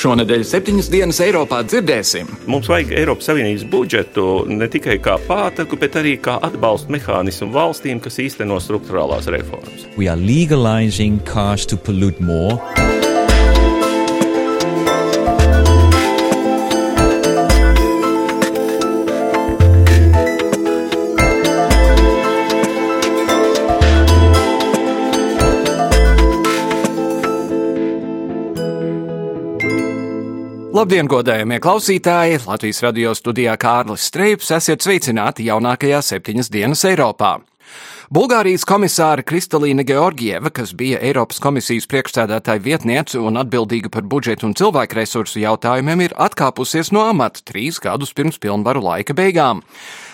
Šonadēļ septiņas dienas Eiropā dzirdēsim. Mums vajag Eiropas Savienības budžetu ne tikai kā pātaku, bet arī kā atbalsta mehānismu valstīm, kas īsteno struktūrālās reformas. We are legalizing cars to pollute more. Labdien, godējamie klausītāji! Latvijas radio studijā Kārlis Streips esiet sveicināti jaunākajā septiņas dienas Eiropā. Bulgārijas komisāra Kristalīna Georgieva, kas bija Eiropas komisijas priekšsēdētāja vietniece un atbildīga par budžetu un cilvēku resursu jautājumiem, ir atkāpusies no amata trīs gadus pirms pilnvaru laika beigām.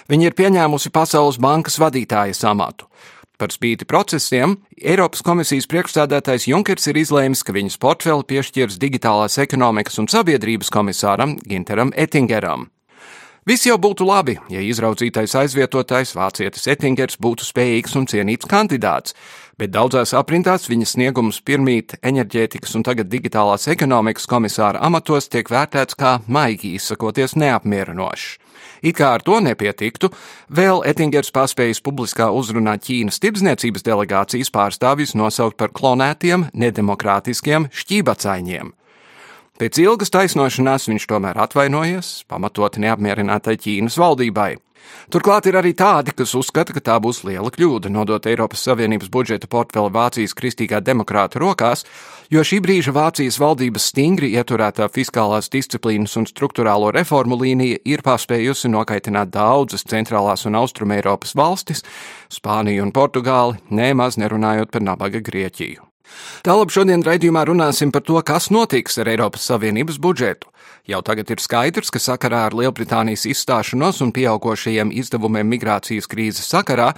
Viņa ir pieņēmusi Pasaules bankas vadītājas amatu. Par spīti procesiem, Eiropas komisijas priekšstādātais Junkers ir izlēmis, ka viņas portfeli piešķirs digitālās ekonomikas un sabiedrības komisāram Ginteram Ettingeram. Viss jau būtu labi, ja izraudzītais aizvietotājs Vācietis Ettingers būtu spējīgs un cienīts kandidāts, bet daudzās aprindās viņa sniegums pirmīt enerģētikas un tagad digitālās ekonomikas komisāra amatos tiek vērtēts kā maigi izsakoties neapmierinošs. It kā ar to nepietiktu, vēl Ettingers paspējis publiskā uzrunā Ķīnas tirdzniecības delegācijas pārstāvjus nosaukt par klonētiem, nedemokrātiskiem šķībacaiņiem. Pēc ilgas taisnošanās viņš tomēr atvainojies, pamatot neapmierinātai Ķīnas valdībai. Turklāt ir arī tādi, kas uzskata, ka tā būs liela kļūda nodot Eiropas Savienības budžeta portfeli Vācijas kristīgā demokrāta rokās, jo šī brīža Vācijas valdības stingri ieturētā fiskālās disciplīnas un struktūrālo reformu līnija ir paspējusi nokaitināt daudzas centrālās un austruma Eiropas valstis, Spāniju un Portugāli, nemaz nerunājot par nabaga Grieķiju. Tālāk šodien raidījumā runāsim par to, kas notiks ar Eiropas Savienības budžetu. Jau tagad ir skaidrs, ka sakarā ar Lielbritānijas izstāšanos un pieaugošajiem izdevumiem migrācijas krīzes sakarā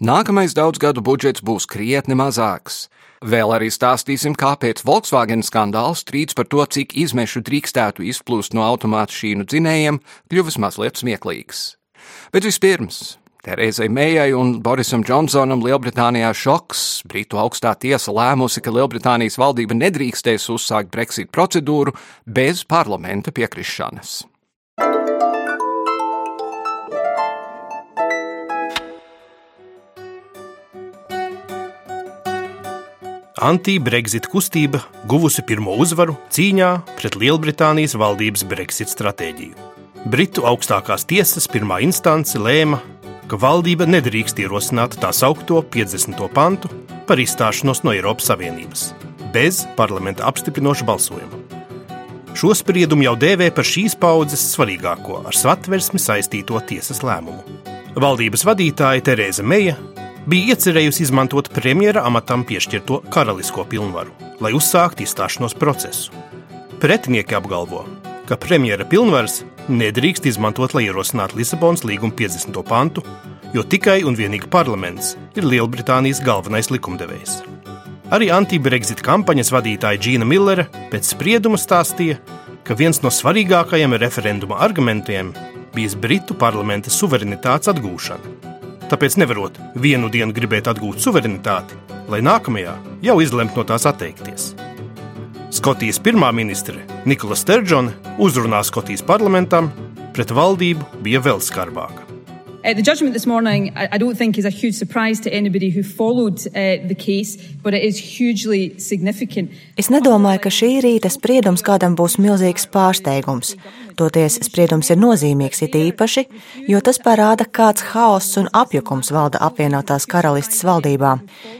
nākamais daudzgadu budžets būs krietni mazāks. Vēl arī stāstīsim, kāpēc Volkswagen skandāls strīds par to, cik izmešu drīkstētu izplūst no automātu šīnu dzinējiem, kļuvis mazliet smieklīgs. Bet vispirms Terezai Mējai un Borisam Džonsonam Lielbritānijā šoks. Britu augstā tiesa lēmusi, ka Lielbritānijas valdība nedrīkstēs uzsākt Brexit procedūru bez parlamenta piekrišanas. Anti-Brexit kustība guvusi pirmo uzvaru cīņā pret Lielbritānijas valdības Brexit stratēģiju. Britu augstākās tiesas pirmā instance lēma, ka valdība nedrīkst ierosināt tā saukto 50. pantu par izstāšanos no Eiropas Savienības bez parlamenta apstiprinoša balsojuma. Šo spriedumu jau dēvē par šīs paudzes svarīgāko ar satversmi saistīto tiesas lēmumu. Valdības vadītāja Terēza Meija bija iecerējusi izmantot premjera amatam piešķirto karalisko pilnvaru, lai uzsāktu izstāšanos procesu. Pretinieki apgalvo, ka premjera pilnvaras nedrīkst izmantot, lai ierosinātu Lisabonas līguma 50. pantu, jo tikai un vienīgi parlaments ir Lielbritānijas galvenais likumdevējs. Arī anti-Brexit kampaņas vadītāja Džīna Millere pēc sprieduma stāstīja, ka viens no svarīgākajiem referenduma argumentiem bijis Britu parlamenta suverenitātes atgūšana. Tāpēc nevarot vienu dienu gribēt atgūt suverenitāti, lai nākamajā jau izlemt no tās atteikties. Skotijas pirmā ministre Nikola Sturgeona uzrunā Skotijas parlamentam pret valdību bija vēl skarbāka. Uh, the judgment this morning, I, I, don't think, is a huge surprise to anybody who followed uh, the case, but it is hugely significant. Es nedomāju, ka šī rīta spriedums kādam būs milzīgs pārsteigums. Toties spriedums ir nozīmīgs it īpaši, jo tas parāda, kāds haoss un apjukums valda apvienotās karalistes valdībā.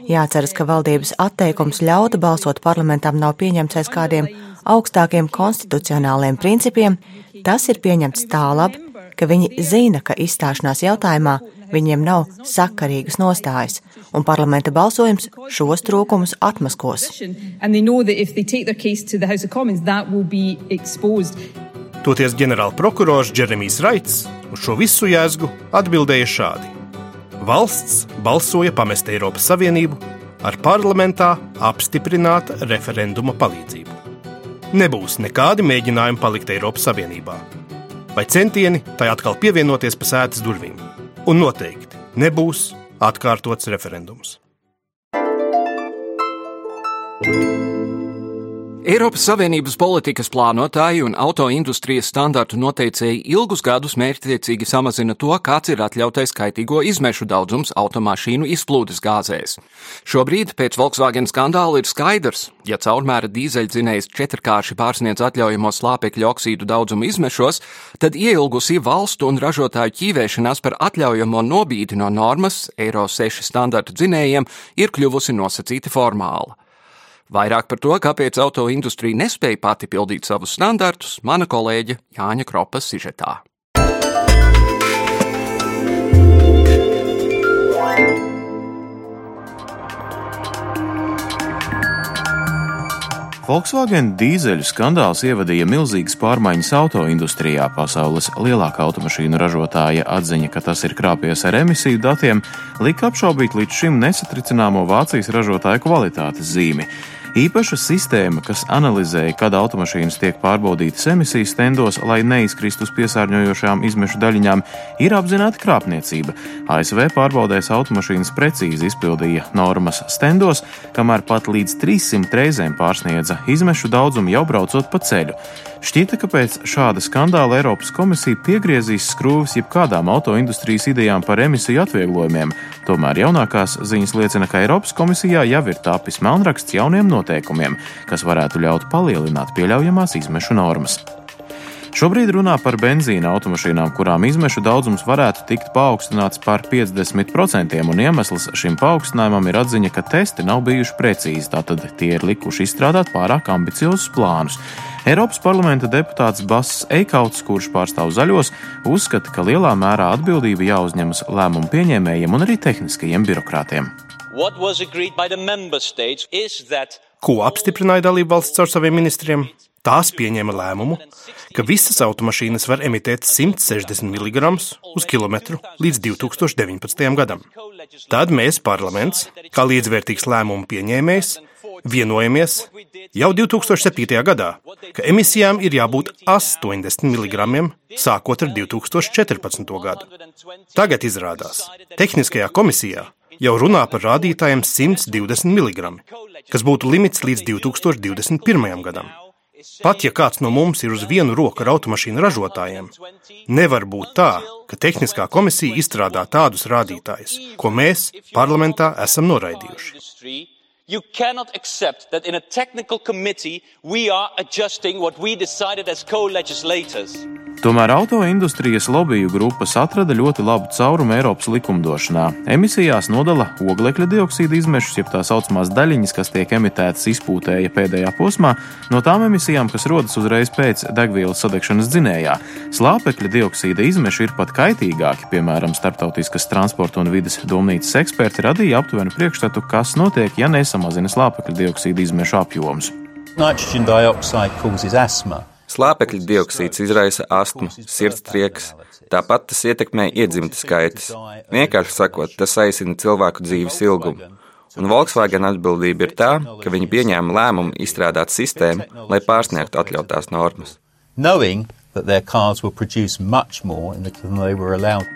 Jāceras, ka valdības atteikums ļaut balsot parlamentam nav pieņemts aiz kādiem augstākiem konstitucionāliem principiem, tas ir pieņemts tālāk, ka viņi zina, ka izstāšanās jautājumā Viņiem nav sakarīgas nostājas, un parlamenta balsojums šos trūkumus atmaskos. Toties ģenerālprokurors Džeremijs Raits uz šo visu jēzgu atbildēja šādi: Valsts balsoja pamest Eiropas Savienību ar parlamentā apstiprināta referenduma palīdzību. Nebūs nekādi mēģinājumi palikt Eiropas Savienībā, vai centieni tai atkal pievienoties pa sētas durvīm. Un noteikti nebūs atkārtots referendums. thank you Eiropas Savienības politikas plānotāji un autoindustrijas standartu noteicēji ilgus gadus mērķtiecīgi samazina to, kāds ir atļautais kaitīgo izmešu daudzums automašīnu izplūdes gāzēs. Šobrīd pēc Volkswagen skandāla ir skaidrs, ja caurmēra dīzeļdzinējs četrkārši pārsniedz atļaujamo slāpekļu oksīdu daudzumu izmešos, tad ieilgusī valstu un ražotāju ķīvēšanās par atļaujamo nobīdi no normas Eiro 6 standartu dzinējiem ir kļuvusi nosacīti formāla. Vairāk par to, kāpēc auto industrija nespēja pati pildīt savus standartus, mana kolēģe Jāņa Kropas sižetā. Volkswagen dīzeļu skandāls ievadīja milzīgas pārmaiņas autoindustrijā. Pasaules lielākā automašīnu ražotāja atziņa, ka tas ir krāpies ar emisiju datiem, lika apšaubīt līdz šim nesatricināmo Vācijas ražotāju kvalitātes zīmi. Īpaša sistēma, kas analizēja, kad automašīnas tiek pārbaudītas emisijas stendos, lai neizkristu uz piesārņojošām izmešu daļiņām, ir apzināta krāpniecība. ASV pārbaudēs automašīnas precīzi izpildīja normas stendos, kamēr pat līdz 300 reizēm pārsniedza izmešu daudzumu jau braucot pa ceļu. Šķita, ka pēc šāda skandāla Eiropas komisija piegriezīs skrūvis jebkādām autoindustrijas idejām par emisiju atvieglojumiem. Tomēr jaunākās ziņas liecina, ka Eiropas komisijā jau ir tapis melnraksts jauniem noteikumiem, kas varētu ļaut palielināt pieļaujamās izmešu normas. Šobrīd runā par benzīna automašīnām, kurām izmešu daudzums varētu tikt paaugstināts par 50%, un iemesls šim paaugstinājumam ir atziņa, ka testi nav bijuši precīzi, tātad tie ir likuši izstrādāt pārāk ambiciozus plānus. Eiropas parlamenta deputāts Bass Eikauts, kurš pārstāv zaļos, uzskata, ka lielā mērā atbildība jāuzņemas lēmumu pieņēmējiem un arī tehniskajiem birokrātiem. Ko apstiprināja dalību valsts caur saviem ministriem? Tās pieņēma lēmumu, ka visas automašīnas var emitēt 160 mg uz kilometru līdz 2019. gadam. Tad mēs, parlaments, kā līdzvērtīgs lēmumu pieņēmējs, vienojamies jau 2007. gadā, ka emisijām ir jābūt 80 mg sākot ar 2014. gadu. Tagad izrādās, tehniskajā komisijā jau runā par rādītājiem 120 mg, kas būtu limits līdz 2021. gadam. Pat ja kāds no mums ir uz vienu roku ar automašīnu ražotājiem, nevar būt tā, ka tehniskā komisija izstrādā tādus rādītājus, ko mēs parlamentā esam noraidījuši. You cannot accept that in a technical committee we are adjusting what we decided as co-legislators. Tomēr autoindustrijas lobiju grupas atrada ļoti labu caurumu Eiropas likumdošanā. Emisijās nodala oglekļa dioksīda izmešus, jeb tā saucamās daļiņas, kas tiek emitētas izpūtēja pēdējā posmā, no tām emisijām, kas rodas uzreiz pēc degvielas sadegšanas dzinējā. Slāpekļa dioksīda izmeši ir pat kaitīgāki, piemēram, Startautiskas transporta un vidas domnīcas eksperti radīja aptuvenu priekšstatu, kas notiek, ja nesamazina slāpekļa dioksīda izmešu apjomus. Nitrogen dioxide causes asthma. Slāpekļa dioksīds izraisa astmu, sirdstriekas, tāpat tas ietekmē iedzimta skaitas. Vienkārši sakot, tas aizsina cilvēku dzīves ilgumu. Un Volkswagen atbildība ir tā, ka viņi pieņēma lēmumu izstrādāt sistēmu, lai pārsniegtu atļautās normas. Knowing that their cars will produce much more than they were allowed.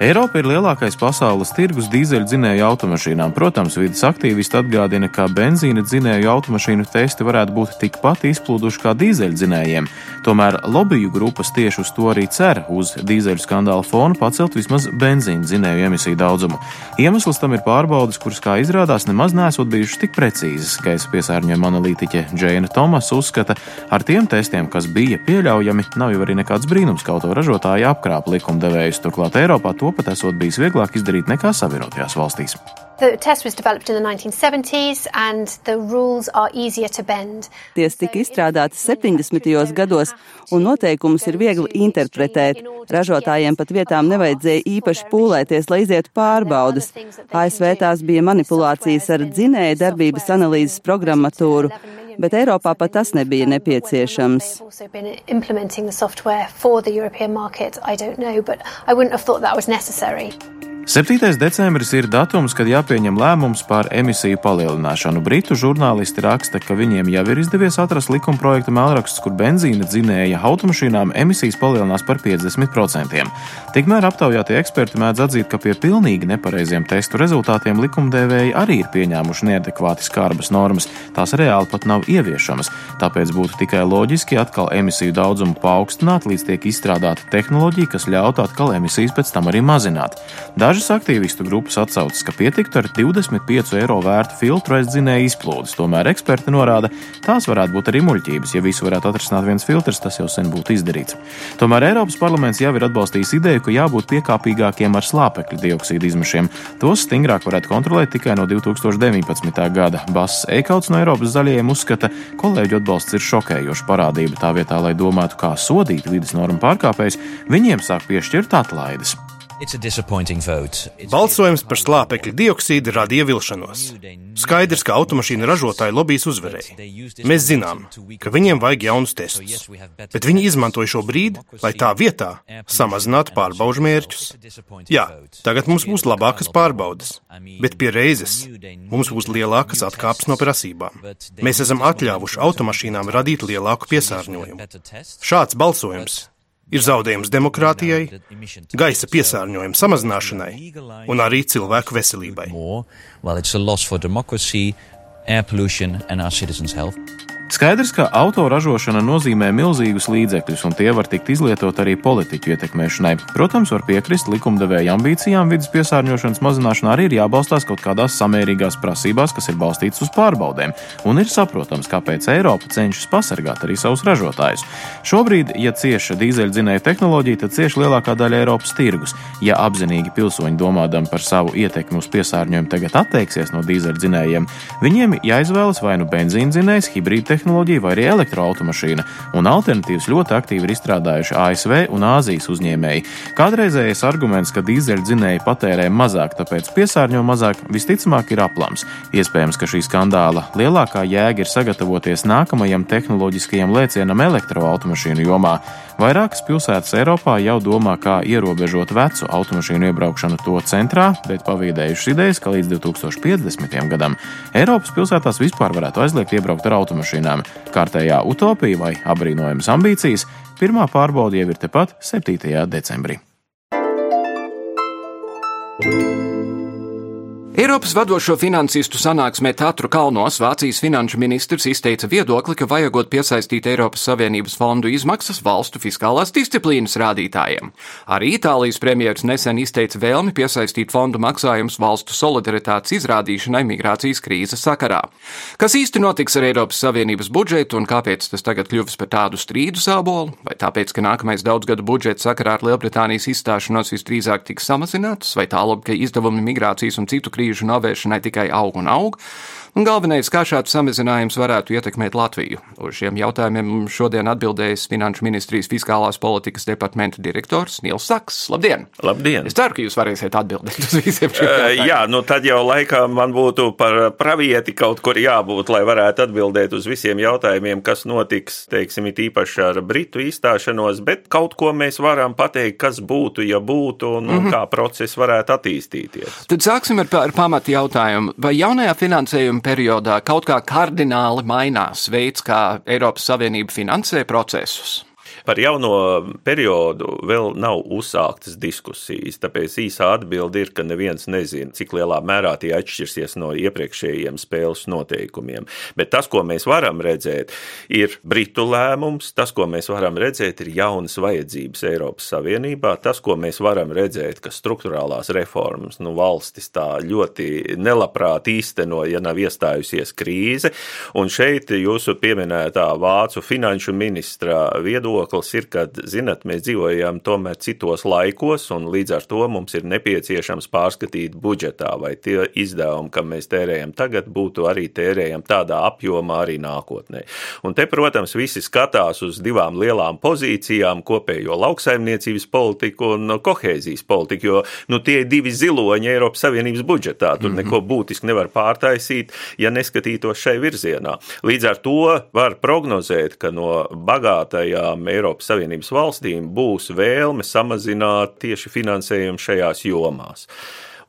Eiropa ir lielākais pasaules tirgus dīzeļdzinēju automašīnām. Protams, vidas aktīvisti atgādina, ka benzīna dzinēju automašīnu testi varētu būt tikpat izplūduši kā dīzeļdzinējiem. Tomēr lobiju grupas tieši uz to arī cer, uz dīzeļu skandāla fona pacelt vismaz benzīna dzinēju emisiju daudzumu. Iemesls tam ir pārbaudas, kuras, kā izrādās, nemaz nesot bijušas tik precīzas. Gaisa piesārņojuma analītiķe Džēna Tomas uzskata, ar tiem testiem, kas bija pieļaujami, nav jau arī nekāds brīnums, ka autovražotāji apkrāpa likumdevējus. Turklāt Eiropā to pat esot bijis vieglāk izdarīt nekā Savienotajās valstīs. The test was developed in the 1970s and the rules are easier to bend. Ties tika izstrādāti 70. gados un noteikumus ir viegli interpretēt. Ražotājiem pat vietām nevajadzēja īpaši pūlēties, lai izietu pārbaudas. ASV tās bija manipulācijas ar dzinēja darbības analīzes programmatūru bet Eiropā pat tas nebija nepieciešams. Know, 7. decembris ir datums, kad jāpieņem lēmums par emisiju palielināšanu. Britu žurnālisti raksta, ka viņiem jau ir izdevies atrast likuma projekta mēlrakstus, kur benzīna dzinēja automašīnām emisijas palielinās par 50%. Tikmēr aptaujātie eksperti mēdz atzīt, ka pie pilnīgi nepareiziem testu rezultātiem likumdevēji arī ir pieņēmuši neadekvāti skarbas normas. Tās reāli pat nav ieviešamas, tāpēc būtu tikai loģiski atkal emisiju daudzumu paaugstināt, līdz tiek izstrādāta tehnoloģija, kas ļautu atkal emisijas pēc tam arī mazināt. Dažas aktīvistu grupas atsaucas, ka pietiktu ar 25 eiro vērtu filtru aizdzinēju izplūdes. Tomēr eksperti norāda, tās varētu būt arī muļķības. Ja visu varētu atrisināt viens filtrs, tas jau sen būtu izdarīts. Tomēr Eiropas parlaments jau ir atbalstījis ideju, ka jābūt piekāpīgākiem ar slāpekļa dioksīdu izmešiem. Tos stingrāk varētu kontrolēt tikai no 2019. gada. Bass Eikauts no Eiropas zaļajiem uzskata, kolēģu atbalsts ir šokējoša parādība. Tā vietā, lai domātu, kā sodīt vidas normu pārkāpējus, viņiem sāk piešķirt atlaides. Balsojums par slāpekļa dioksīdu radīja vilšanos. Skaidrs, ka automašīnu ražotāji lobbyis uzvarēja. Mēs zinām, ka viņiem vajag jaunus testus, bet viņi izmantoja šo brīdi, lai tā vietā samazinātu pārbaužu mērķus. Jā, tagad mums būs labākas pārbaudes, bet pie reizes mums būs lielākas atkāpes no prasībām. Mēs esam atļāvuši automašīnām radīt lielāku piesārņojumu. Šāds balsojums ir zaudējums demokrātijai, gaisa piesārņojuma samazināšanai un arī cilvēku veselībai. Air pollution and our citizens' health. Skaidrs, ka autoražošana nozīmē milzīgus līdzekļus, un tie var tikt izlietot arī politiķu ietekmēšanai. Protams, var piekrist likumdevēja ambīcijām vidas piesārņošanas mazināšanā arī ir jābalstās kaut kādās samērīgās prasībās, kas ir balstītas uz pārbaudēm, un ir saprotams, kāpēc Eiropa cenšas pasargāt arī savus ražotājus. Šobrīd, ja cieša dīzeļdzinēja tehnoloģija, tad cieši lielākā daļa Eiropas tirgus. Ja apzinīgi pilsoņi domādam par savu ietekmi uz piesārņojumu tagad atteiksies no dīzeļdzinējiem, viņiem jāizvēlas vai nu benzīndzinējs, hibrīda tehnoloģija, vai arī elektroautomašīna, un alternatīvas ļoti aktīvi ir izstrādājuši ASV un Āzijas uzņēmēji. Kādreizējais arguments, ka dīzeļdzinēji patērē mazāk, tāpēc piesārņo mazāk, visticamāk ir aplams. Iespējams, ka šī skandāla lielākā jēga ir sagatavoties nākamajam tehnoloģiskajam lēcienam elektroautomašīnu jomā. Vairākas pilsētas Eiropā jau domā, kā ierobežot vecu automašīnu iebraukšanu to centrā, bet pavīdējušas idejas, ka līdz 2050. gadam Eiropas pilsētās vispār varētu aizliegt iebraukt ar automašīnām. Kārtējā utopija vai abrīnojamas ambīcijas pirmā pārbauda jau ir tepat 7. decembrī. Eiropas vadošo finansistu sanāksmē Tatru kalnos Vācijas finanšu ministrs izteica viedokli, ka vajagot piesaistīt Eiropas Savienības fondu izmaksas valstu fiskālās disciplīnas rādītājiem. Arī Itālijas premjeras nesen izteica vēlmi piesaistīt fondu maksājumus valstu solidaritātes izrādīšanai migrācijas krīzes sakarā. Kas īsti notiks ar Eiropas Savienības budžetu un kāpēc tas tagad kļuvis par tādu strīdu sābolu? Vai tāpēc, ka nākamais daudzgadu budžets sakarā ar Lielbritānijas izstāšanos visdrīzāk tiks samazināts, vai tālāk, ka izdevumi migrācijas un citu krīzes krīžu novēršanai tikai aug un aug, galvenais, kā šāds samazinājums varētu ietekmēt Latviju. Uz šiem jautājumiem šodien atbildējis Finanšu ministrijas fiskālās politikas departamenta direktors Nils Saks. Labdien! Labdien! Es ceru, ka jūs varēsiet atbildēt uz visiem šiem jautājumiem. Jā, nu tad jau laikam man būtu par pravieti kaut kur jābūt, lai varētu atbildēt uz visiem jautājumiem, kas notiks, teiksim, it īpaši ar Britu izstāšanos, bet kaut ko mēs varam pateikt, kas būtu, ja būtu, un, un mm -hmm. kā process varētu attīstīties. Tad sāksim ar, ar pamatu jautājumu. Vai jaunajā finansējuma periodā kaut kā kardināli mainās veids, kā Eiropas Savienība finansē procesus? Par jauno periodu vēl nav uzsāktas diskusijas, tāpēc īsā atbilde ir, ka neviens nezina, cik lielā mērā tie atšķirsies no iepriekšējiem spēles noteikumiem. Bet tas, ko mēs varam redzēt, ir Britu lēmums, tas, ko mēs varam redzēt, ir jaunas vajadzības Eiropas Savienībā, tas, ko mēs varam redzēt, ka struktūrālās reformas nu, valstis tā ļoti nelabprāt īsteno, ja nav iestājusies krīze. Un šeit jūsu pieminētā vācu finanšu ministra viedokļa viedoklis ir, ka, zinat, mēs dzīvojam tomēr citos laikos, un līdz ar to mums ir nepieciešams pārskatīt budžetā, vai tie izdevumi, kam mēs tērējam tagad, būtu arī tērējami tādā apjomā arī nākotnē. Un te, protams, visi skatās uz divām lielām pozīcijām - kopējo lauksaimniecības politiku un kohēzijas politiku, jo nu, tie ir divi ziloņi Eiropas Savienības budžetā. Tur mm -hmm. neko būtiski nevar pārtaisīt, ja neskatītos šai virzienā. Līdz ar to var prognozēt, ka no bagātajām Eiropas Savienības valstīm būs vēlme samazināt tieši finansējumu šajās jomās.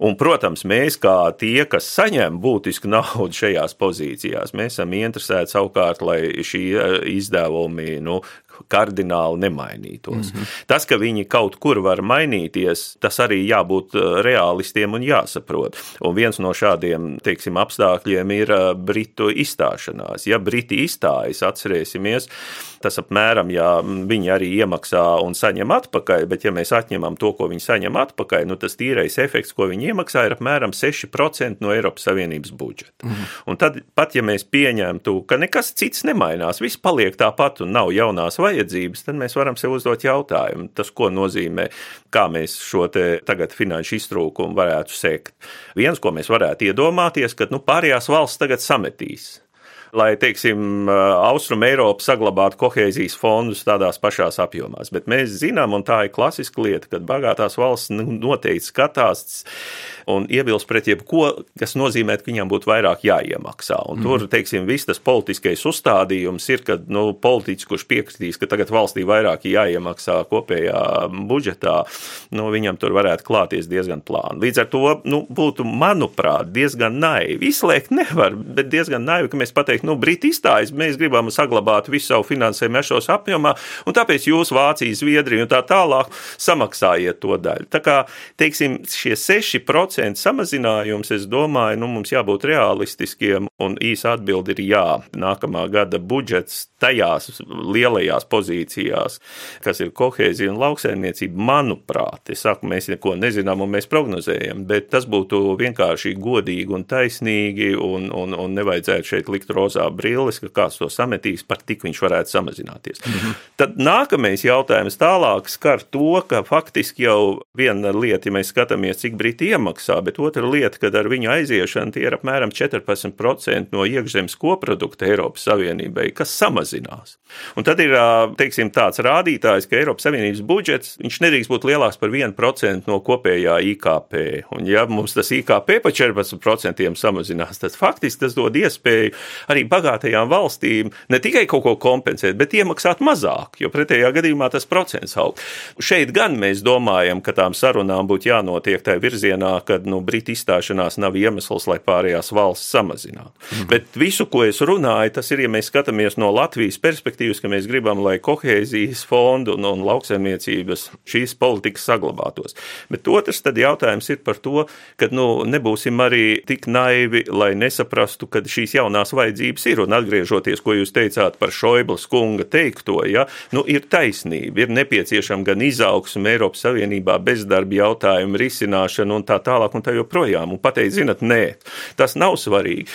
Un, protams, mēs kā tie, kas saņem būtisku naudu šajās pozīcijās, mēs esam interesēti savukārt, lai šie izdevumi nu, kardināli nemainītos. Mm -hmm. Tas, ka viņi kaut kur var mainīties, tas arī jābūt uh, realistiem un jāsaprot. Un viens no šādiem teiksim, apstākļiem ir uh, Britu izstāšanās. Ja Briti izstājas, atcerēsimies, tas apmēram, ja viņi arī iemaksā un saņem atpakaļ, bet ja mēs atņemam to, ko viņi saņem atpakaļ, nu tas tīrais efekts, ko viņi iemaksā, ir apmēram 6% no Eiropas Savienības budžeta. Mm -hmm. Un tad pat ja mēs pieņemtu, ka nekas cits nemainās, viss paliek tāpat un nav jaunās vajadzības, tad mēs varam sev uzdot jautājumu, tas, ko nozīmē, kā mēs šo tagad finanšu iztrūkumu varētu sekt. Viens, ko mēs varētu iedomāties, ka nu, pārējās valsts tagad sametīs lai, teiksim, Austrum Eiropa saglabātu kohēzijas fondus tādās pašās apjomās. Bet mēs zinām, un tā ir klasiska lieta, ka bagātās valsts nu, noteikti skatās un iebilst pret jebko, kas nozīmē, ka viņam būtu vairāk jāiemaksā. Un mm. tur, teiksim, viss tas politiskais uzstādījums ir, ka nu, politiķis, kurš piekritīs, ka tagad valstī vairāk jāiemaksā kopējā budžetā, nu, viņam tur varētu klāties diezgan plāni. Līdz ar to nu, būtu, manuprāt, diezgan naivi. Izslēgt nevar, bet diezgan naivi, ka mēs pateiktu, nu, Briti izstājas, mēs gribam saglabāt visu savu finansējumu ešos apjomā, un tāpēc jūs Vācija, Zviedrija un tā tālāk samaksājiet to daļu. Tā kā, teiksim, šie 6% 2% samazinājums, es domāju, nu, mums jābūt realistiskiem, un īsa atbilde ir jā. Nākamā gada budžets tajās lielajās pozīcijās, kas ir kohēzija un lauksaimniecība, manuprāt, es saku, mēs neko nezinām un mēs prognozējam, bet tas būtu vienkārši godīgi un taisnīgi, un, un, un nevajadzētu šeit likt rozā brilles, ka kāds to sametīs, par tik viņš varētu samazināties. Mm -hmm. Tad nākamais jautājums tālāk skar to, ka faktiski jau viena lieta, ja mēs skatāmies, cik Briti iemaksā, maksā, bet otra lieta, kad ar viņu aiziešanu tie ir apmēram 14% no iekšzemes koprodukta Eiropas Savienībai, kas samazinās. Un tad ir teiksim, tāds rādītājs, ka Eiropas Savienības budžets nedrīkst būt lielāks par 1% no kopējā IKP. Un ja mums tas IKP pa 14% samazinās, tad faktiski tas dod iespēju arī bagātajām valstīm ne tikai kaut ko kompensēt, bet iemaksāt mazāk, jo pretējā gadījumā tas procents aug. Šeit gan mēs domājam, ka tām sarunām būtu jānotiek tajā virzienā, ka ka nu, Britu izstāšanās nav iemesls, lai pārējās valsts samazinātu. Mm. Bet visu, ko es runāju, tas ir, ja mēs skatāmies no Latvijas perspektīvas, ka mēs gribam, lai kohēzijas fondu un, un lauksaimniecības šīs politikas saglabātos. Bet otrs jautājums ir par to, ka nu, nebūsim arī tik naivi, lai nesaprastu, ka šīs jaunās vajadzības ir. Un atgriežoties, ko jūs teicāt par Šoiblas kunga teikto, ja, nu, ir taisnība, ir nepieciešama gan izaugsme Eiropas Savienībā, bezdarba jautājumu risināšana un tā tālāk un tā joprojām. Un pateikt, zinat, nē, tas nav svarīgi.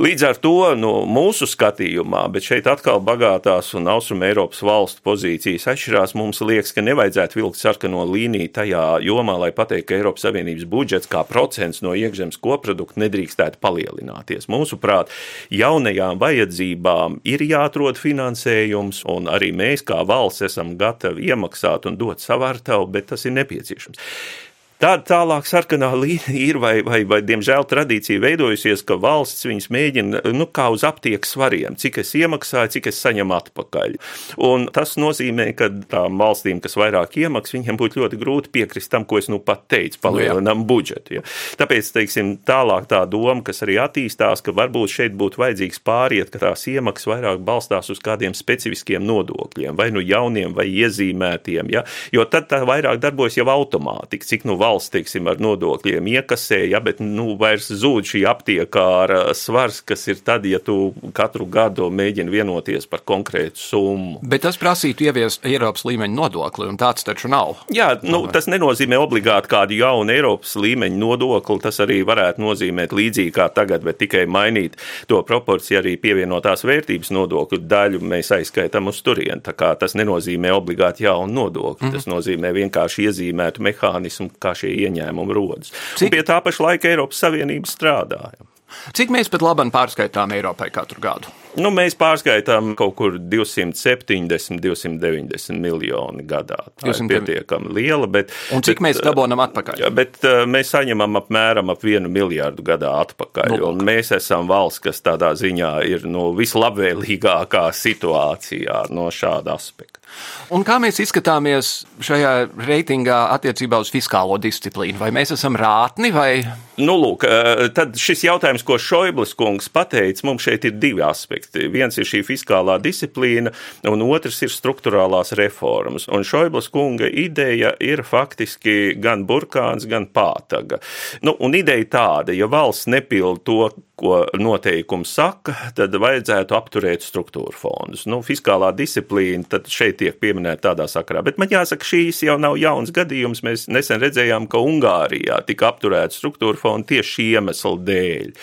Līdz ar to nu, mūsu skatījumā, bet šeit atkal bagātās un austrumu Eiropas valstu pozīcijas atšķirās, mums liekas, ka nevajadzētu vilkt sarkano līniju tajā jomā, lai pateiktu, ka Eiropas Savienības budžets kā procents no iekšzemes koprodukta nedrīkstētu palielināties. Mūsuprāt, jaunajām vajadzībām ir jāatrod finansējums, un arī mēs kā valsts esam gatavi iemaksāt un dot savu ar tavu, bet tas ir nepieciešams. Tāda tālāk sarkanā līnija ir, vai, vai, vai diemžēl tradīcija veidojusies, ka valsts viņus mēģina nu, kā uz aptiekas svariem, cik es iemaksāju, cik es saņemu atpakaļ. Un tas nozīmē, ka tām valstīm, kas vairāk iemaksā, viņiem būtu ļoti grūti piekrist tam, ko es nu pat teicu, palielinām budžetu. Ja. Tāpēc, teiksim, tālāk tā doma, kas arī attīstās, ka varbūt šeit būtu vajadzīgs pāriet, ka tās iemaksas vairāk balstās uz kādiem specifiskiem nodokļiem, vai nu jauniem, vai iezīmētiem, ja. jo tad tā vairāk darbojas jau automātiski, cik nu valsts valsts teiksim, ar nodokļiem iekasē, ja, bet nu, vairs zūd šī aptiekāra svars, kas ir tad, ja tu katru gadu mēģini vienoties par konkrētu summu. Bet tas prasītu ieviest Eiropas līmeņa nodokli, un tāds taču nav. Jā, nu, tas nenozīmē obligāti kādu jaunu Eiropas līmeņa nodokli. Tas arī varētu nozīmēt līdzīgi kā tagad, bet tikai mainīt to proporciju arī pievienotās vērtības nodokļu daļu mēs aizskaitām uz turieni. Tas nenozīmē obligāti jaunu nodokli. Mm -hmm. Tas nozīmē vienkārši iezīmētu mehānismu, kā šie ieņēmumi rodas. Cik... Un pie tā paša laika Eiropas Savienība strādā. Cik mēs pat labi pārskaitām Eiropai katru gadu? Nu, mēs pārskaitām kaut kur 270, 290 miljoni gadā. Tā 200... ir pietiekami liela. Bet, un cik bet, mēs dabūjam atpakaļ? Bet uh, mēs saņemam apmēram ap vienu miljardu gadā atpakaļ. Nu, mēs esam valsts, kas tādā ziņā ir nu, vislabvēlīgākā situācijā no šāda aspekta. Un kā mēs izskatāmies šajā reitingā attiecībā uz fiskālo disciplīnu? Vai mēs esam rātni vai? Nu, lūk, eh, tad šis jautājums, ko Šoiblis kungs pateica, mums šeit ir divi aspekti. Viens ir šī fiskālā disciplīna, un otrs ir struktūrālās reformas. Un Šoiblis kunga ideja ir faktiski gan burkāns, gan pātaga. Nu, un ideja tāda, ja valsts nepild to, ko noteikums saka, tad vajadzētu apturēt struktūra fondus. Nu, fiskālā disciplīna šeit tiek pieminēta tādā sakarā. Bet man jāsaka, šīs jau nav jauns gadījums. Mēs nesen redzējām, ka Ungārijā tika apturēta struktūra fonda tieši šī iemesla dēļ.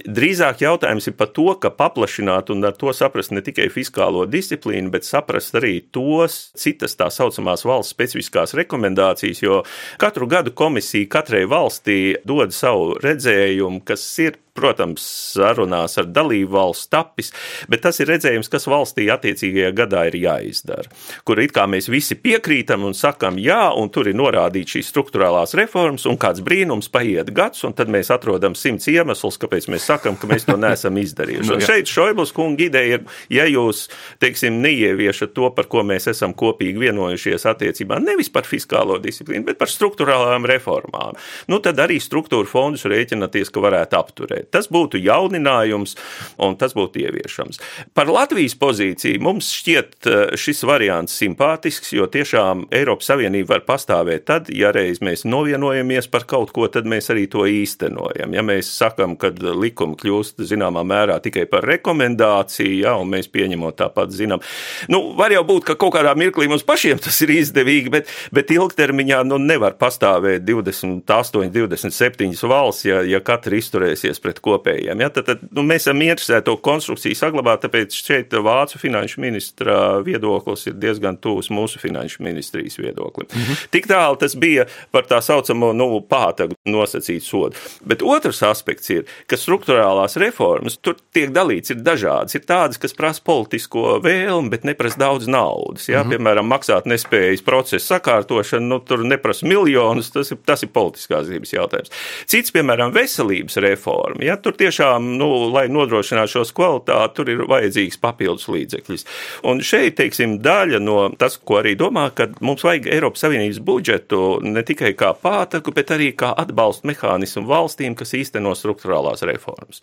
Drīzāk jautājums ir par to, ka paplašināt un ar to saprast ne tikai fiskālo disciplīnu, bet saprast arī tos citas tā saucamās valsts specifiskās rekomendācijas, jo katru gadu komisija katrai valstī dod savu redzējumu, kas ir protams, sarunās ar dalību valsts tapis, bet tas ir redzējums, kas valstī attiecīgajā gadā ir jāizdara. Kur it kā mēs visi piekrītam un sakam, jā, un tur ir norādīts šīs struktūrālās reformas, un kāds brīnums paiet gads, un tad mēs atrodam simts iemeslus, kāpēc mēs sakam, ka mēs to neesam izdarījuši. nu, un šeit Šoibls kunga ideja ir, ja jūs, teiksim, neieviešat to, par ko mēs esam kopīgi vienojušies attiecībā nevis par fiskālo disciplīnu, bet par struktūrālām reformām, nu tad arī struktūra fondus rēķinaties, ka varētu apturēt. Tas būtu jauninājums un tas būtu ieviešams. Par Latvijas pozīciju mums šķiet eh, šis variants simpātisks, jo tiešām Eiropas Savienība var pastāvēt tad, ja reiz mēs novienojamies par kaut ko, tad mēs arī to īstenojam. Ja mēs sakam, ka likumi kļūst zināmā mērā tikai par rekomendāciju, ja, un mēs pieņemot tāpat zinām, nu, var jau būt, ka kaut kādā mirklī mums pašiem tas ir izdevīgi, bet, bet ilgtermiņā nu, nevar pastāvēt 28, 27 valsts, ja, ja katra izturēsies pret pret kopējiem. Ja? Tad, tad nu, mēs esam interesēti to konstrukciju saglabāt, tāpēc šeit Vācu finanšu ministra viedoklis ir diezgan tuvs mūsu finanšu ministrijas viedoklim. Mm -hmm. Tik tālu tas bija par tā saucamo nu, pātagu nosacītu sodu. Bet otrs aspekts ir, ka struktūrālās reformas tur tiek dalīts, ir dažādas. Ir tādas, kas prasa politisko vēlmi, bet neprasa daudz naudas. Ja? Mm -hmm. Piemēram, maksāt nespējas procesa sakārtošana, nu, tur neprasa miljonus, tas ir, tas ir politiskās zīmes jautājums. Cits, piemēram, veselības reforma. Ja tur tiešām, nu, lai nodrošinātu šos kvalitāti, tur ir vajadzīgs papildus līdzekļus. Un šeit, teiksim, daļa no tas, ko arī domā, ka mums vajag Eiropas Savienības budžetu ne tikai kā pātaku, bet arī kā atbalstu mehānismu valstīm, kas īsteno struktūrālās reformas.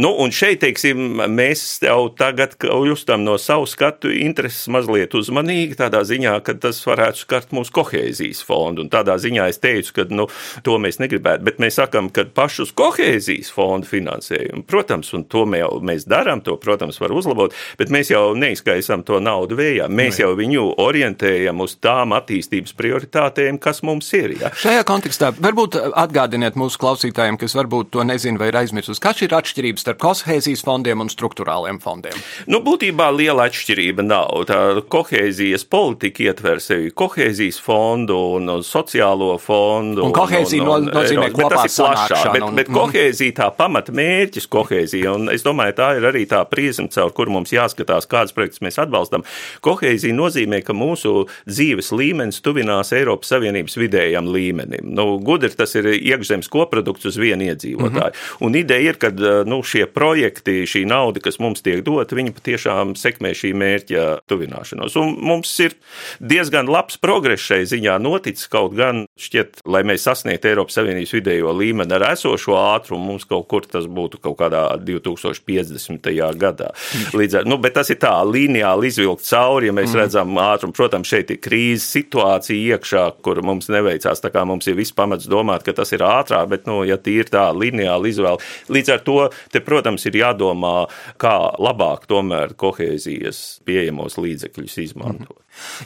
Nu, un šeit, teiksim, mēs jau tagad justam no savu skatu intereses mazliet uzmanīgi, tādā ziņā, ka tas varētu skart mūsu kohēzijas fondu. Un tādā ziņā es teicu, ka nu, to mēs negribētu, bet mēs sakam, ka pašus kohēzijas fondu fondu finansējumu. Protams, un to jau mēs darām, to, protams, var uzlabot, bet mēs jau neizkaisām to naudu vējā. Mēs jau viņu orientējam uz tām attīstības prioritātēm, kas mums ir. Ja? Šajā kontekstā varbūt atgādiniet mūsu klausītājiem, kas varbūt to nezina vai ir aizmirsuši, kas ir atšķirība starp kohēzijas fondiem un struktūrāliem fondiem. Nu, būtībā liela atšķirība nav. Tā kohēzijas politika ietver sevi kohēzijas fondu un sociālo fondu. Un kohēzija un, un, un, nozīmē kopā sanākšanu. Bet, bet kohēzija tā pamata pamatmērķis kohēzija, un es domāju, tā ir arī tā prizma, caur kuru mums jāskatās, kādas projekts mēs atbalstam. Kohēzija nozīmē, ka mūsu dzīves līmenis tuvinās Eiropas Savienības vidējam līmenim. Nu, gudri tas ir iekšzemes koprodukts uz vienu iedzīvotāju. Mm -hmm. Un ideja ir, ka nu, šie projekti, šī nauda, kas mums tiek dota, viņi patiešām sekmē šī mērķa tuvināšanos. Un mums ir diezgan labs progress šai ziņā noticis, kaut gan Šķiet, lai mēs sasniegtu Eiropas Savienības vidējo līmeni ar esošo ātrumu, mums kaut kur tas būtu kaut kādā 2050. gadā. Līdz ar, nu, bet tas ir tā lineāli izvilkt cauri, ja mēs mm. redzam ātrumu. Protams, šeit ir krīzes situācija iekšā, kur mums neveicās. Tā kā mums ir viss pamats domāt, ka tas ir ātrāk, bet, nu, ja tīri tā lineāli izvēle, līdz ar to, te, protams, ir jādomā, kā labāk tomēr kohēzijas pieejamos līdzekļus izmantot.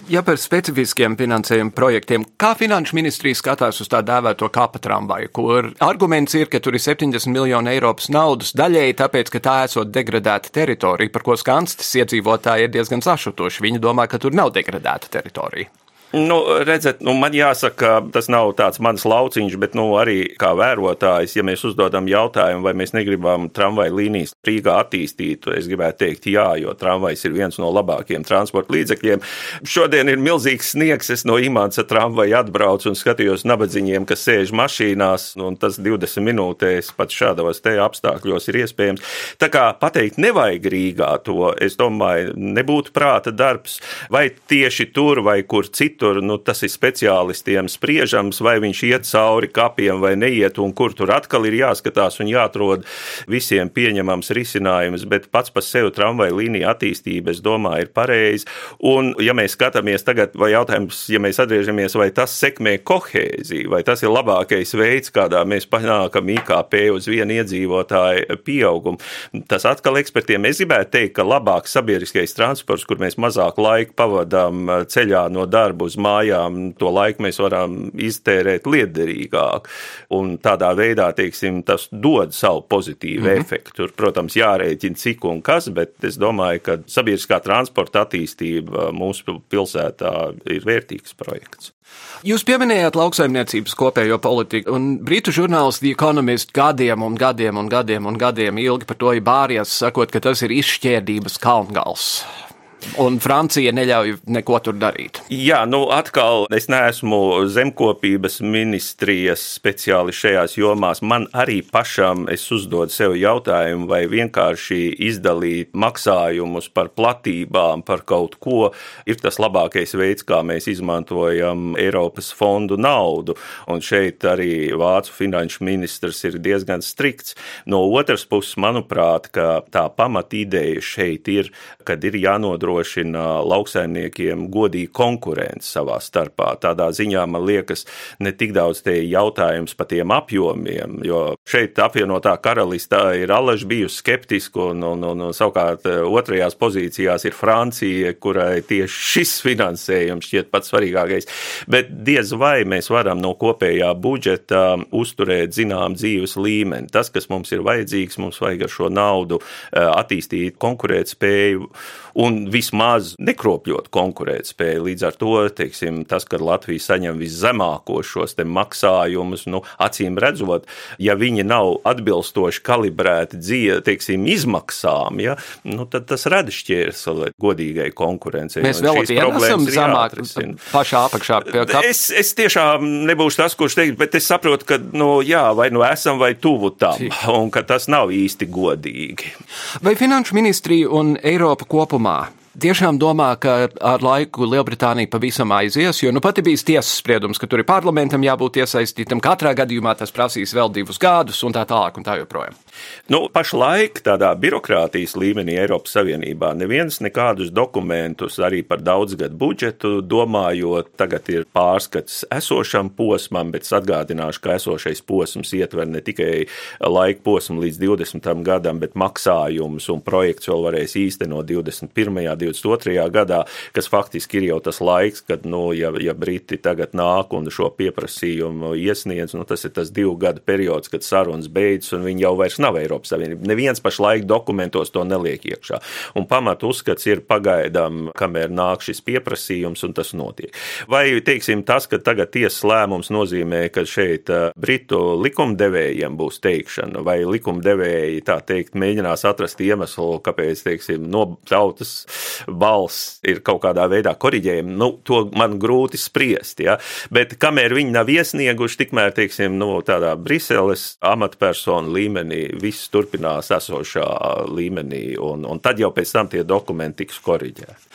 Ja par specifiskiem finansējuma projektiem, kā finanšu ministrija skatās uz tā dēvēto kapa tramvaju, kur arguments ir, ka tur ir 70 miljoni Eiropas naudas daļēji tāpēc, ka tā esot degradēta teritorija, par ko skanstas iedzīvotāji ir diezgan sašutoši. Viņi domā, ka tur nav degradēta teritorija. Nu, redzat, nu, man jāsaka, tas nav tāds mans lauciņš, bet nu, arī kā vērotājs, ja mēs uzdodam jautājumu, vai mēs negribam tramvaju līnijas Rīgā attīstīt, es gribētu teikt, jā, jo tramvajs ir viens no labākajiem transporta līdzekļiem. Šodien ir milzīgs sniegs, es no Imants ar tramvaju atbraucu un skatījos nabadziņiem, kas sēž mašīnās, un tas 20 minūtēs pat šādos te apstākļos ir iespējams. Tā kā pateikt nevajag Rīgā to, es domāju, nebūtu prāta darbs, vai tieši tur vai kur citur citur, nu, tas ir speciālistiem spriežams, vai viņš iet cauri kapiem vai neiet, un kur tur atkal ir jāskatās un jāatrod visiem pieņemams risinājums. Bet pats par sevi tramvaja līnija attīstība, es domāju, ir pareizi. Un, ja mēs skatāmies tagad, vai jautājums, ja mēs atgriežamies, vai tas sekmē kohēziju, vai tas ir labākais veids, kādā mēs panākam IKP uz vienu iedzīvotāju pieaugumu, tas atkal ekspertiem. Es gribētu teikt, ka labāks sabiedriskais transports, kur mēs mazāk laika pavadām ceļā no darba uz mājām, to laiku mēs varam iztērēt liederīgāk. Un tādā veidā, teiksim, tas dod savu pozitīvu mm -hmm. efektu. Tur, protams, jārēķina cik un kas, bet es domāju, ka sabiedriskā transporta attīstība mūsu pilsētā ir vērtīgs projekts. Jūs pieminējāt lauksaimniecības kopējo politiku, un britu žurnālists The Economist gadiem un gadiem un gadiem un gadiem ilgi par to ir bāries, sakot, ka tas ir izšķērdības kalngals. Un Francija neļauj neko tur darīt. Jā, nu atkal es neesmu zemkopības ministrijas speciālists šajās jomās. Man arī pašam es uzdodu sev jautājumu, vai vienkārši izdalīt maksājumus par platībām, par kaut ko, ir tas labākais veids, kā mēs izmantojam Eiropas fondu naudu. Un šeit arī Vācu finanšu ministrs ir diezgan strikts. No otras puses, manuprāt, tā pamatīdeja šeit ir, kad ir jānodrošina jānodrošina lauksaimniekiem godīga konkurence savā starpā. Tādā ziņā man liekas, ne tik daudz tie jautājums par tiem apjomiem, jo šeit apvienotā karalistā ir alaži bijusi skeptiska, un, un, un, un savukārt eh, otrajās pozīcijās ir Francija, kurai tieši šis finansējums šķiet pats svarīgākais. Bet diez vai mēs varam no kopējā budžeta uzturēt zinām dzīves līmeni. Tas, kas mums ir vajadzīgs, mums vajag ar šo naudu eh, attīstīt konkurētspēju un vismaz nekropļot konkurētspēju. Līdz ar to teiksim, tas, ka Latvija saņem viszemākos šos maksājumus, nu, acīm redzot, ja viņi nav atbilstoši kalibrēti dzīve, teiksim, izmaksām, ja, nu, tad tas rada šķērsli godīgai konkurencei. Mēs vēl esam zemāk pašā apakšā. Es, es tiešām nebūšu tas, kurš teikt, bet es saprotu, ka, nu, jā, vai nu esam vai tuvu tam, un ka tas nav īsti godīgi. Vai Finanšu ministrija un Eiropa kopumā. Tiešām domā, ka ar laiku Lielbritānija pavisam aizies, jo nu pati bija tiesas spriedums, ka tur ir parlamentam jābūt iesaistītam. Katrā gadījumā tas prasīs vēl divus gadus un tā tālāk un tā joprojām. Nu, pašlaik tādā birokrātijas līmenī Eiropas Savienībā neviens nekādus dokumentus arī par daudzgadu budžetu domājot, tagad ir pārskats esošam posmam, bet atgādināšu, ka esošais posms ietver ne tikai laika posmu līdz 20. gadam, bet maksājumus un projekts vēl varēs īstenot 21. un 22. gadā, kas faktiski ir jau tas laiks, kad, nu, ja, ja Briti tagad nāk un šo pieprasījumu iesniedz, nu, tas ir tas divu gadu periods, kad sarunas beidzas un viņi jau vairs nav Eiropas Savienība. Neviens pašlaik dokumentos to neliek iekšā. Un pamatu uzskats ir pagaidām, kamēr nāk šis pieprasījums un tas notiek. Vai, teiksim, tas, ka tagad tiesas lēmums nozīmē, ka šeit eh, Britu likumdevējiem būs teikšana, vai likumdevēji, tā teikt, mēģinās atrast iemeslu, kāpēc, teiksim, no tautas balss ir kaut kādā veidā koriģējama, nu, to man grūti spriest. Ja? Bet kamēr viņi nav iesnieguši, tikmēr, teiksim, nu, tādā Briseles amatpersonu līmenī viss turpinās esošā līmenī, un, un tad jau pēc tam tie dokumenti tiks koriģēti.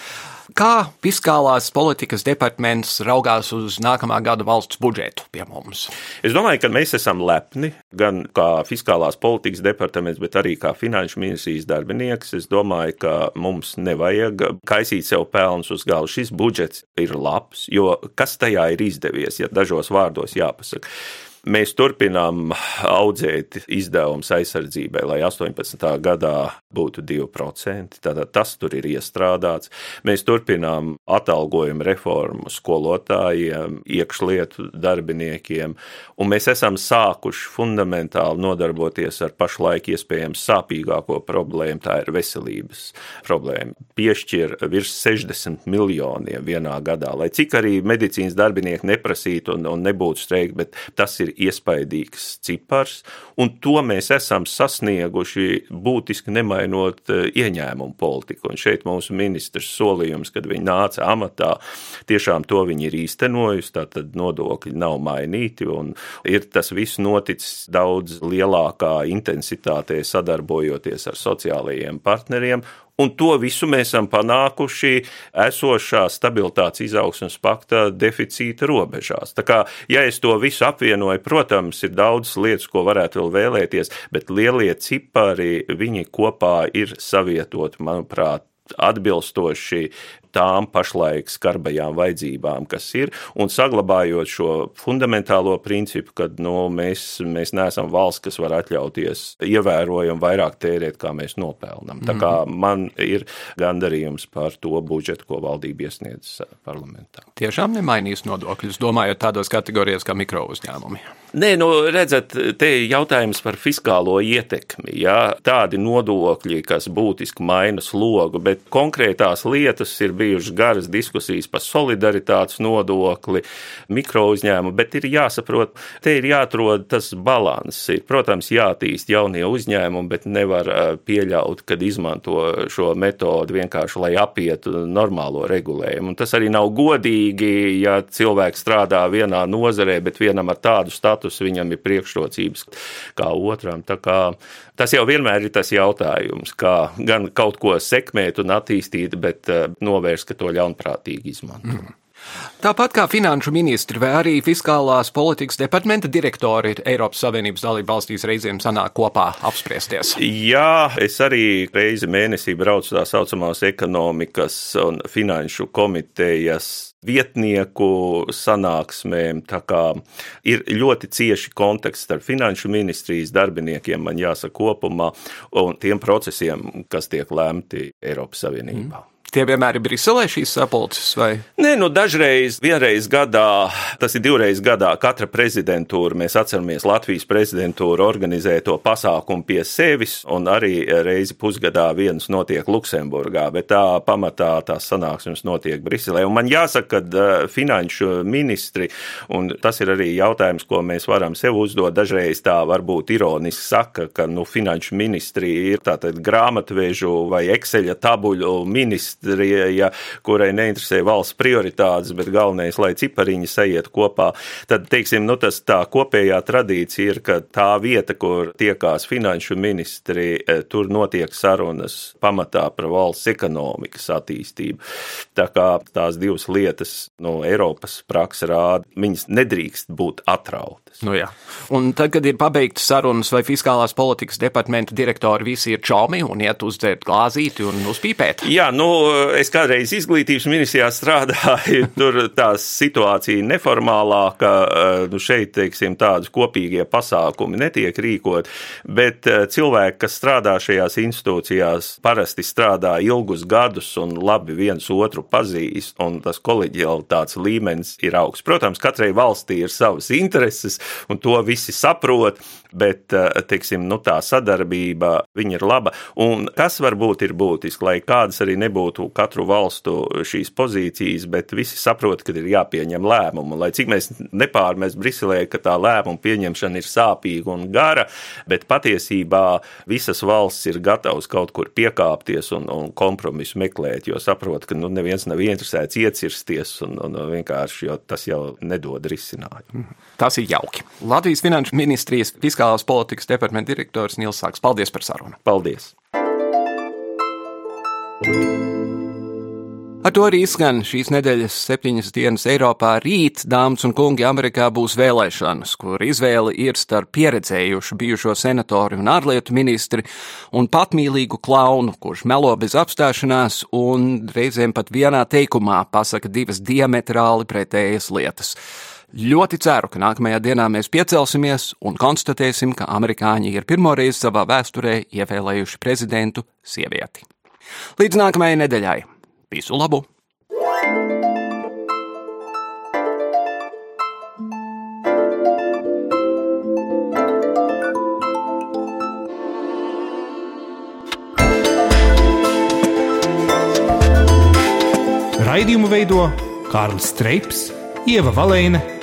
Kā fiskālās politikas departaments raugās uz nākamā gada valsts budžetu pie mums? Es domāju, ka mēs esam lepni gan kā fiskālās politikas departaments, bet arī kā finanšu ministrijas darbinieks. Es domāju, ka mums nevajag kaisīt sev pelnus uz galda. Šis budžets ir labs, jo kas tajā ir izdevies, ja dažos vārdos jāpasaka. Mēs turpinām audzēt izdevumus aizsardzībai, lai 18. gadā būtu 2%. Tātad tas tur ir iestrādāts. Mēs turpinām atalgojumu reformu skolotājiem, iekšlietu darbiniekiem, un mēs esam sākuši fundamentāli nodarboties ar pašlaik iespējams sāpīgāko problēmu, tā ir veselības problēma. Piešķir virs 60 miljoniem vienā gadā, lai cik arī medicīnas darbinieki neprasītu un, un nebūtu streiki, bet tas ir iespaidīgs cipars, un to mēs esam sasnieguši būtiski nemainot eh, ieņēmumu politiku. Un šeit mūsu ministrs solījums, kad viņi nāca amatā, tiešām to viņi ir īstenojusi, tātad nodokļi nav mainīti, un ir tas viss noticis daudz lielākā intensitātē sadarbojoties ar sociālajiem partneriem, Un to visu mēs esam panākuši esošā stabilitātes izaugsmas pakta deficīta robežās. Tā kā, ja es to visu apvienoju, protams, ir daudz lietas, ko varētu vēl vēlēties, bet lielie cipari, viņi kopā ir savietoti, manuprāt, atbilstoši tām pašlaik skarbajām vajadzībām, kas ir, un saglabājot šo fundamentālo principu, ka nu, mēs, mēs neesam valsts, kas var atļauties ievērojami vairāk tērēt, kā mēs nopelnām. Tā kā mhm. man ir gandarījums par to budžetu, ko valdība iesniedz parlamentā. Tiešām nemainīs nodokļus, domājot tādos kategorijās kā mikro uzņēmumi. Nē, nu, redzat, te ir jautājums par fiskālo ietekmi. Jā. Tādi nodokļi, kas būtiski maina slogu, bet konkrētās lietas ir bijušas garas diskusijas par solidaritātes nodokli, mikro uzņēmumu, bet ir jāsaprot, te ir jāatrod tas balans. Ir, protams, jātīst jaunie uzņēmumi, bet nevar pieļaut, kad izmanto šo metodu vienkārši, lai apietu normālo regulējumu. Un tas arī nav godīgi, ja cilvēks strādā vienā nozarē, bet vienam ar tādu statusu status, viņam ir priekšrocības kā otram. Kā tas jau vienmēr ir tas jautājums, kā gan kaut ko sekmēt un attīstīt, bet eh, novērst, ka to ļaunprātīgi izmanto. Mm. Tāpat kā finanšu ministri vai arī fiskālās politikas departamenta direktori Eiropas Savienības dalību valstīs reizēm sanāk kopā apspriesties. Jā, es arī reizi mēnesī braucu tā saucamās ekonomikas un finanšu komitejas vietnieku sanāksmēm. Ir ļoti cieši konteksts starp finanšu ministrijas darbiniekiem, man jāsaka, kopumā, un tiem procesiem, kas tiek lemti Eiropas Savienībā. Mm. Tie vienmēr ir Briselē šīs sapulces? Vai? Nē, nu dažreiz, vienreiz gadā, tas ir divreiz gadā, katra prezidentūra, mēs atceramies Latvijas prezidentūru organizē to pasākumu pie sevis, un arī reizi pusgadā viens notiek Luksemburgā, bet tā pamatā tās sanāksmes notiek Briselē. Un man jāsaka, ka finanšu ministri, un tas ir arī jautājums, ko mēs varam sev uzdot, dažreiz tā varbūt ironiski saka, ka nu, finanšu ministri ir tātad grāmatvežu vai Exceļa tabuļu ministri ministrija, kurai neinteresē valsts prioritātes, bet galvenais, lai cipariņi sajiet kopā, tad, teiksim, nu, tas tā kopējā tradīcija ir, ka tā vieta, kur tiekās finanšu ministri, eh, tur notiek sarunas pamatā par valsts ekonomikas attīstību. Tā kā tās divas lietas no Eiropas praksa rāda, viņas nedrīkst būt atrautas. Nu jā. un tad, kad ir pabeigtas sarunas vai fiskālās politikas departamenta direktori visi ir čomi un iet uzdzērt glāzīti un uzpīpēt? Jā, nu, es kādreiz izglītības ministrijā strādāju, tur tā situācija neformālāka, eh, nu šeit, teiksim, tādas kopīgie pasākumi netiek rīkot, bet eh, cilvēki, kas strādā šajās institūcijās, parasti strādā ilgus gadus un labi viens otru pazīst, un tas koleģialitātes līmenis ir augsts. Protams, katrai valstī ir savas intereses, un to visi saprot, bet, eh, teiksim, nu tā sadarbība, ir laba, un kas varbūt ir būtiski, lai kādas arī nebūtu būtu katru valstu šīs pozīcijas, bet visi saprot, ka ir jāpieņem lēmumu. Lai cik mēs nepārmest Briselē, ka tā lēmuma pieņemšana ir sāpīga un gara, bet patiesībā visas valsts ir gatavas kaut kur piekāpties un, un kompromisu meklēt, jo saprot, ka nu, neviens nav interesēts iecirsties un, un vienkārši, tas jau nedod risinājumu. Tas ir jauki. Latvijas Finanšu ministrijas fiskālās politikas departamenta direktors Nils Sāks. Paldies par sarunu. Paldies! Ar to arī skan šīs nedēļas septiņas dienas Eiropā. Rīt, dāmas un kungi, Amerikā būs vēlēšanas, kur izvēle ir starp pieredzējušu bijušo senatoru un ārlietu ministri un patmīlīgu klaunu, kurš melo bez apstāšanās un reizēm pat vienā teikumā pasaka divas diametrāli pretējas lietas. Ļoti ceru, ka nākamajā dienā mēs piecelsimies un konstatēsim, ka amerikāņi ir pirmoreiz savā vēsturē ievēlējuši prezidentu sievieti. Līdz nākamajai nedēļai! Visu labu! Raidījumu veido Kārlis Streips, Ieva Valēne